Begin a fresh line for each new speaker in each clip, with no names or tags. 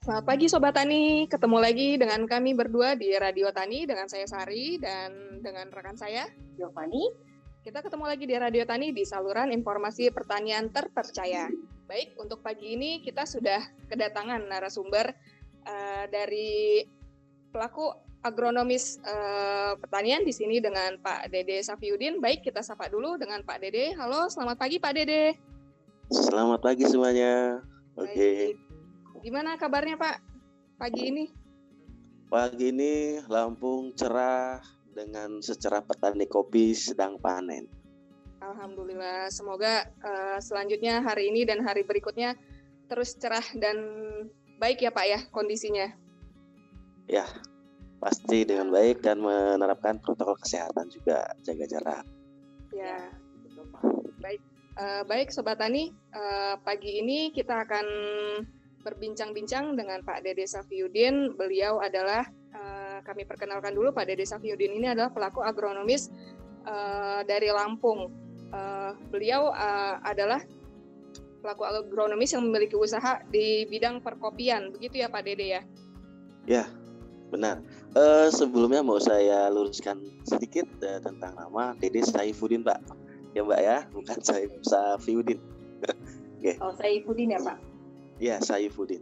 Selamat pagi Sobat Tani, ketemu lagi dengan kami berdua di Radio Tani dengan saya Sari dan dengan rekan saya
Giovanni.
Kita ketemu lagi di Radio Tani di saluran informasi pertanian terpercaya. Baik, untuk pagi ini kita sudah kedatangan narasumber uh, dari pelaku agronomis uh, pertanian di sini dengan Pak Dede Safiuddin. Baik, kita sapa dulu dengan Pak Dede. Halo, selamat pagi Pak Dede.
Selamat pagi semuanya. Oke. Okay.
Gimana kabarnya Pak pagi ini?
Pagi ini Lampung cerah dengan secerah petani kopi sedang panen.
Alhamdulillah, semoga uh, selanjutnya hari ini dan hari berikutnya terus cerah dan baik ya Pak ya kondisinya.
Ya, pasti dengan baik dan menerapkan protokol kesehatan juga jaga jarak.
Ya, baik. Uh, baik Sobat Tani, uh, pagi ini kita akan berbincang-bincang dengan Pak Dede Safiuddin. Beliau adalah uh, kami perkenalkan dulu Pak Dede Safiuddin ini adalah pelaku agronomis uh, dari Lampung. Uh, beliau uh, adalah pelaku agronomis yang memiliki usaha di bidang perkopian, begitu ya Pak Dede ya?
Ya, benar. Uh, sebelumnya mau saya luruskan sedikit uh, tentang nama Dede Saifuddin Pak. Ya Mbak ya, bukan Saif Safiuddin.
okay. Oh Saifuddin ya Pak?
Ya, Saifuddin.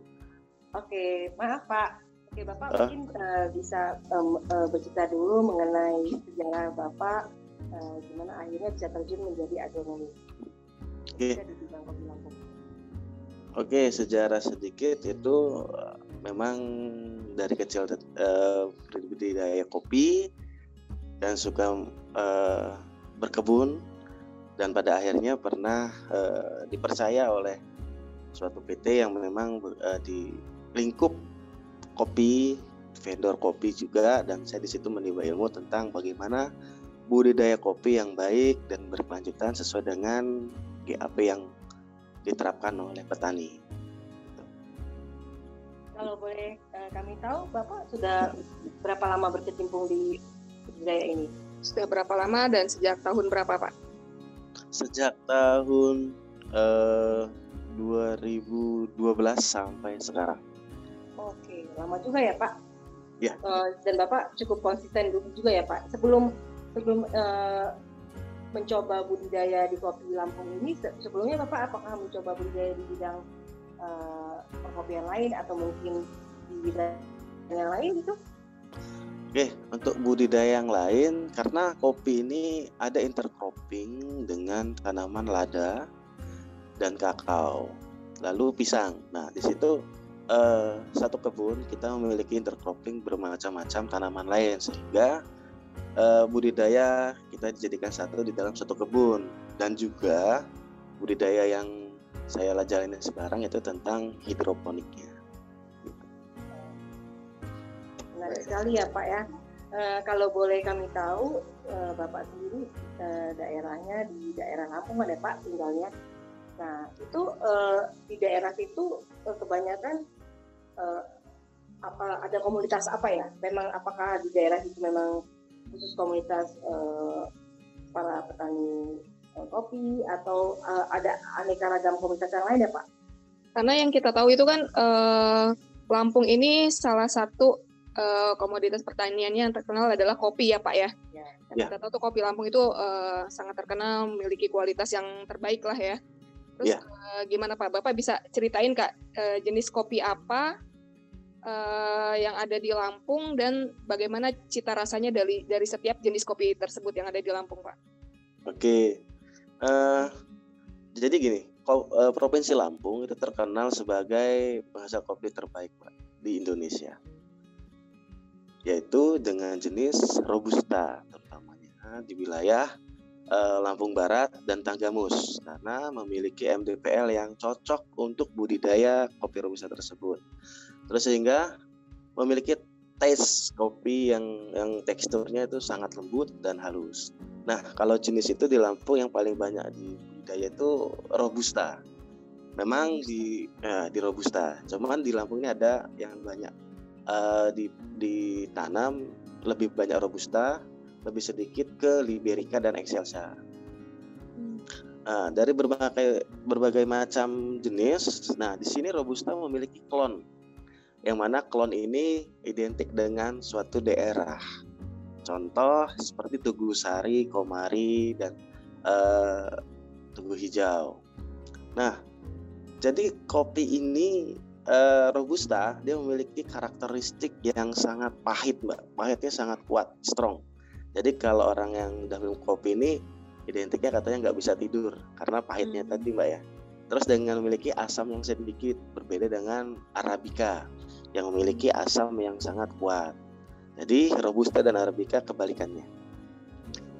Oke, maaf Pak. Oke, Bapak uh? mungkin uh, bisa um, uh, bercerita dulu mengenai sejarah Bapak uh, gimana akhirnya bisa terjun menjadi agronomi.
Oke. Oke, sejarah sedikit itu uh, memang dari kecil uh, budidaya kopi dan suka uh, berkebun dan pada akhirnya pernah uh, dipercaya oleh suatu PT yang memang uh, di lingkup kopi vendor kopi juga dan saya di situ menimba ilmu tentang bagaimana budidaya kopi yang baik dan berkelanjutan sesuai dengan GAP yang diterapkan oleh petani.
Kalau boleh uh, kami tahu, Bapak sudah berapa lama berkecimpung di budidaya ini?
Sudah berapa lama dan sejak tahun berapa, Pak?
Sejak tahun uh, 2012 sampai sekarang.
Oke, lama juga ya Pak.
Ya.
Uh, dan Bapak cukup konsisten juga ya Pak. Sebelum sebelum uh, mencoba budidaya di kopi Lampung ini, sebelumnya Bapak apakah mencoba budidaya di bidang uh, perkopian lain atau mungkin di bidang yang lain gitu?
Oke, untuk budidaya yang lain, karena kopi ini ada intercropping dengan tanaman lada, dan kakao. Lalu pisang. Nah, di situ uh, satu kebun kita memiliki intercropping bermacam-macam tanaman lain sehingga uh, budidaya kita dijadikan satu di dalam satu kebun dan juga budidaya yang saya jalani sekarang itu tentang hidroponiknya.
Menarik sekali ya Pak ya. Uh, kalau boleh kami tahu, uh, Bapak sendiri uh, daerahnya di daerah Lampung ada Pak tinggalnya Nah, itu uh, di daerah itu uh, kebanyakan uh, apa ada komunitas apa ya? Memang apakah di daerah itu memang khusus komunitas uh, para petani kopi atau uh, ada aneka ragam komunitas yang lain ya, Pak?
Karena yang kita tahu itu kan uh, Lampung ini salah satu uh, komoditas pertaniannya yang terkenal adalah kopi ya Pak ya. ya. ya. kita tahu tuh kopi Lampung itu uh, sangat terkenal memiliki kualitas yang terbaik lah ya. Terus yeah. uh, gimana Pak? Bapak bisa ceritain Kak uh, jenis kopi apa uh, yang ada di Lampung dan bagaimana cita rasanya dari dari setiap jenis kopi tersebut yang ada di Lampung Pak?
Oke, okay. uh, jadi gini, uh, provinsi Lampung itu terkenal sebagai bahasa kopi terbaik Pak di Indonesia, yaitu dengan jenis robusta terutamanya di wilayah uh, Lampung Barat dan Tanggamus karena memiliki MDPL yang cocok untuk budidaya kopi robusta tersebut. Terus sehingga memiliki taste kopi yang yang teksturnya itu sangat lembut dan halus. Nah, kalau jenis itu di Lampung yang paling banyak di budidaya itu robusta. Memang di ya, di robusta. Cuman di Lampung ini ada yang banyak uh, di ditanam lebih banyak robusta lebih sedikit ke Liberica dan Excelsa. Hmm. Nah, dari berbagai berbagai macam jenis, nah di sini Robusta memiliki klon yang mana klon ini identik dengan suatu daerah. Contoh seperti Tugu Sari, Komari, dan uh, Tugu Hijau. Nah, jadi kopi ini uh, robusta dia memiliki karakteristik yang sangat pahit, mbak. Pahitnya sangat kuat, strong. Jadi kalau orang yang udah minum kopi ini identiknya katanya nggak bisa tidur karena pahitnya hmm. tadi mbak ya. Terus dengan memiliki asam yang sedikit berbeda dengan arabica yang memiliki asam yang sangat kuat. Jadi robusta dan arabica kebalikannya.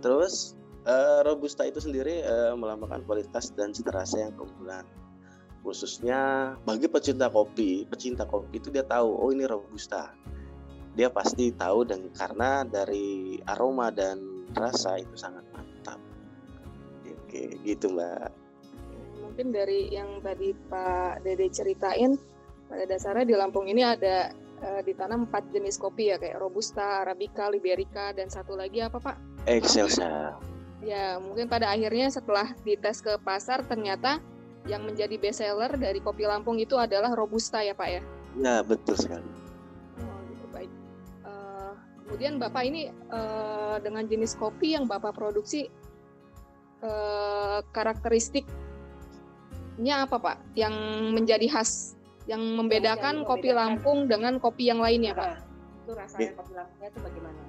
Terus uh, robusta itu sendiri uh, melambangkan kualitas dan cita rasa yang keunggulan. Khususnya bagi pecinta kopi, pecinta kopi itu dia tahu oh ini robusta. Dia pasti tahu dan karena dari aroma dan rasa itu sangat mantap. Oke, gitu Mbak
mungkin dari yang tadi Pak Dede ceritain pada dasarnya di Lampung ini ada uh, ditanam empat jenis kopi ya kayak robusta, arabica, liberica dan satu lagi apa Pak?
Excelsa.
Ya mungkin pada akhirnya setelah dites ke pasar ternyata yang menjadi best seller dari kopi Lampung itu adalah robusta ya Pak ya?
Ya betul sekali.
Kemudian Bapak ini uh, dengan jenis kopi yang Bapak produksi uh, karakteristik nya apa Pak yang menjadi khas yang membedakan kopi Lampung dengan kopi yang lainnya Pak?
Itu rasanya kopi Lampungnya itu bagaimana?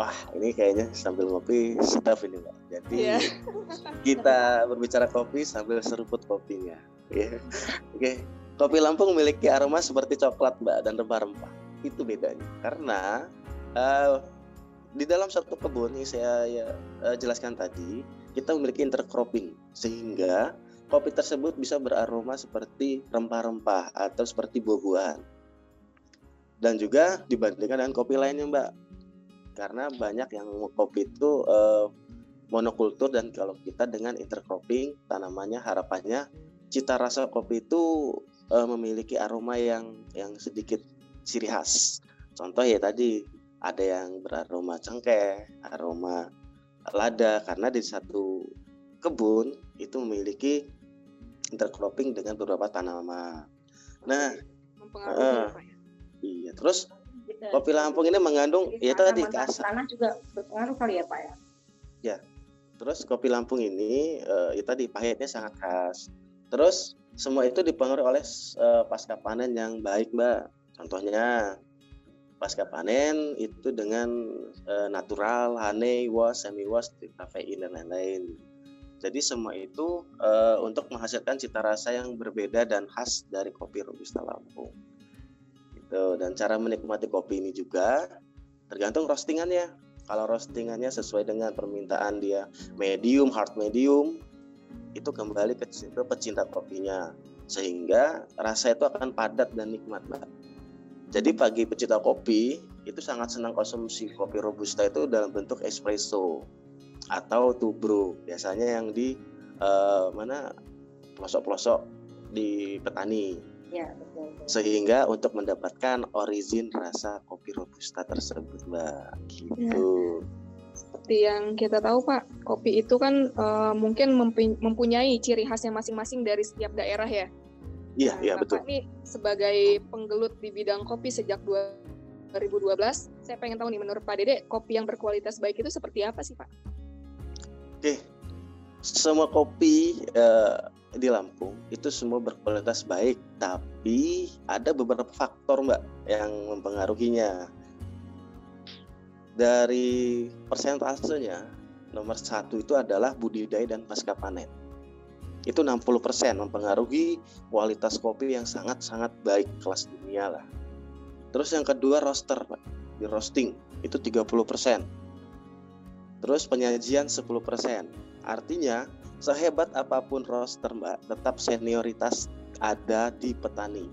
Wah, ini kayaknya sambil ngopi sedap ini, Mbak. Jadi yeah. kita berbicara kopi sambil seruput kopinya. Ya. Oke, okay. kopi Lampung memiliki aroma seperti coklat, Mbak, dan rempah-rempah. Itu bedanya. Karena uh, di dalam satu kebun yang saya ya, uh, jelaskan tadi, kita memiliki intercropping sehingga kopi tersebut bisa beraroma seperti rempah-rempah atau seperti buah-buahan. Dan juga dibandingkan dengan kopi lainnya, Mbak. Karena banyak yang kopi itu eh, monokultur dan kalau kita dengan intercropping tanamannya harapannya cita rasa kopi itu eh, memiliki aroma yang yang sedikit ciri khas. Contoh ya tadi ada yang beraroma cengkeh, aroma lada karena di satu kebun itu memiliki intercropping dengan beberapa tanaman. Nah, uh, iya. Terus kopi Lampung ini mengandung ya tadi kasar.
Tanah juga berpengaruh kali ya Pak ya.
Ya. Terus kopi Lampung ini uh, ya tadi pahitnya sangat khas. Terus semua itu dipengaruhi oleh uh, pasca panen yang baik, Mbak. Contohnya pasca panen itu dengan uh, natural, honey wash, semi wash, kafein dan lain-lain. Jadi semua itu uh, untuk menghasilkan cita rasa yang berbeda dan khas dari kopi robusta Lampung. Gitu. Dan cara menikmati kopi ini juga tergantung roastingannya. Kalau roastingannya sesuai dengan permintaan dia medium, hard medium, itu kembali ke, ke pecinta kopinya. Sehingga rasa itu akan padat dan nikmat, Mbak. Jadi bagi pecinta kopi itu sangat senang konsumsi kopi robusta itu dalam bentuk espresso atau tubro biasanya yang di uh, mana pelosok-pelosok di petani ya, betul, betul. sehingga untuk mendapatkan origin rasa kopi robusta tersebut mbak gitu ya.
seperti yang kita tahu pak kopi itu kan uh, mungkin mempunyai ciri khasnya masing-masing dari setiap daerah ya
iya nah, iya betul
ini sebagai penggelut di bidang kopi sejak 2012 saya pengen tahu nih menurut Pak Dede kopi yang berkualitas baik itu seperti apa sih Pak?
Oke, semua kopi uh, di Lampung itu semua berkualitas baik, tapi ada beberapa faktor mbak yang mempengaruhinya. Dari persentasenya, nomor satu itu adalah budidaya dan pasca panen. Itu 60% mempengaruhi kualitas kopi yang sangat-sangat baik kelas dunia lah. Terus yang kedua roaster, Pak. Di roasting itu 30%. Terus penyajian 10%. Artinya sehebat apa pun roster Mbak, tetap senioritas ada di petani.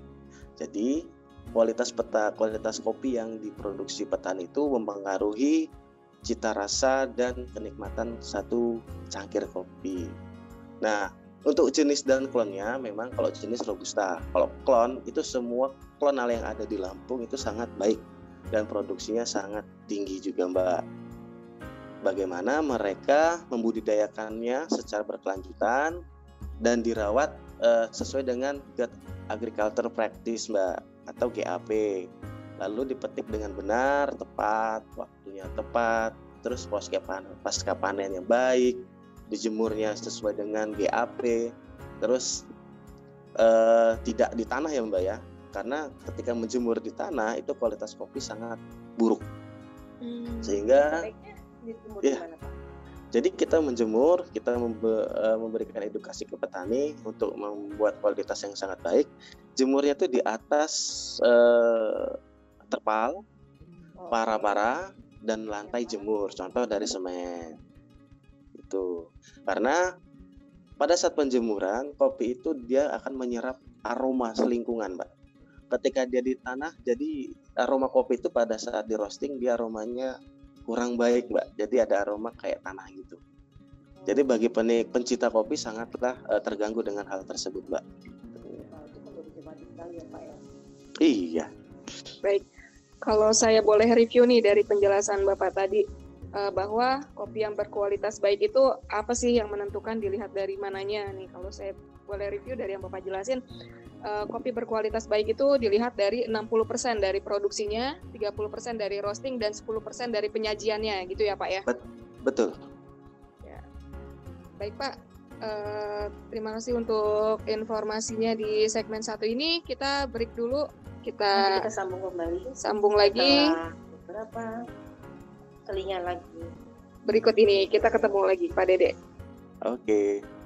Jadi kualitas peta kualitas kopi yang diproduksi petani itu mempengaruhi cita rasa dan kenikmatan satu cangkir kopi. Nah, untuk jenis dan klonnya memang kalau jenis robusta. Kalau klon itu semua klonal yang ada di Lampung itu sangat baik dan produksinya sangat tinggi juga, Mbak bagaimana mereka membudidayakannya secara berkelanjutan dan dirawat uh, sesuai dengan gut Agriculture Practice Mbak atau GAP. Lalu dipetik dengan benar, tepat, waktunya tepat, terus pasca panen, pasca panen yang baik, dijemurnya sesuai dengan GAP, terus eh, tidak di tanah ya Mbak ya, karena ketika menjemur di tanah itu kualitas kopi sangat buruk, hmm. sehingga ya, jadi kita menjemur, kita eh, memberikan edukasi ke petani untuk membuat kualitas yang sangat baik. Jemurnya itu di atas eh, terpal, para-para dan lantai jemur. Contoh dari semen. Itu. Karena pada saat penjemuran kopi itu dia akan menyerap aroma selingkungan, Mbak. Ketika dia di tanah, jadi aroma kopi itu pada saat di roasting dia aromanya kurang baik, Mbak. Jadi ada aroma kayak tanah gitu. Jadi bagi penik pencinta kopi sangatlah uh, terganggu dengan hal tersebut, Mbak. Iya.
Baik. Kalau saya boleh review nih dari penjelasan Bapak tadi uh, bahwa kopi yang berkualitas baik itu apa sih yang menentukan dilihat dari mananya nih. Kalau saya boleh review dari yang Bapak jelasin, uh, kopi berkualitas baik itu dilihat dari 60% dari produksinya, 30% dari roasting dan 10% dari penyajiannya gitu ya, Pak ya.
Betul.
Baik Pak, uh, terima kasih untuk informasinya di segmen satu ini. Kita break dulu. Kita,
kita sambung kembali.
Sambung lagi.
Berapa telinga lagi.
Berikut ini kita ketemu lagi Pak Dede.
Oke. Okay.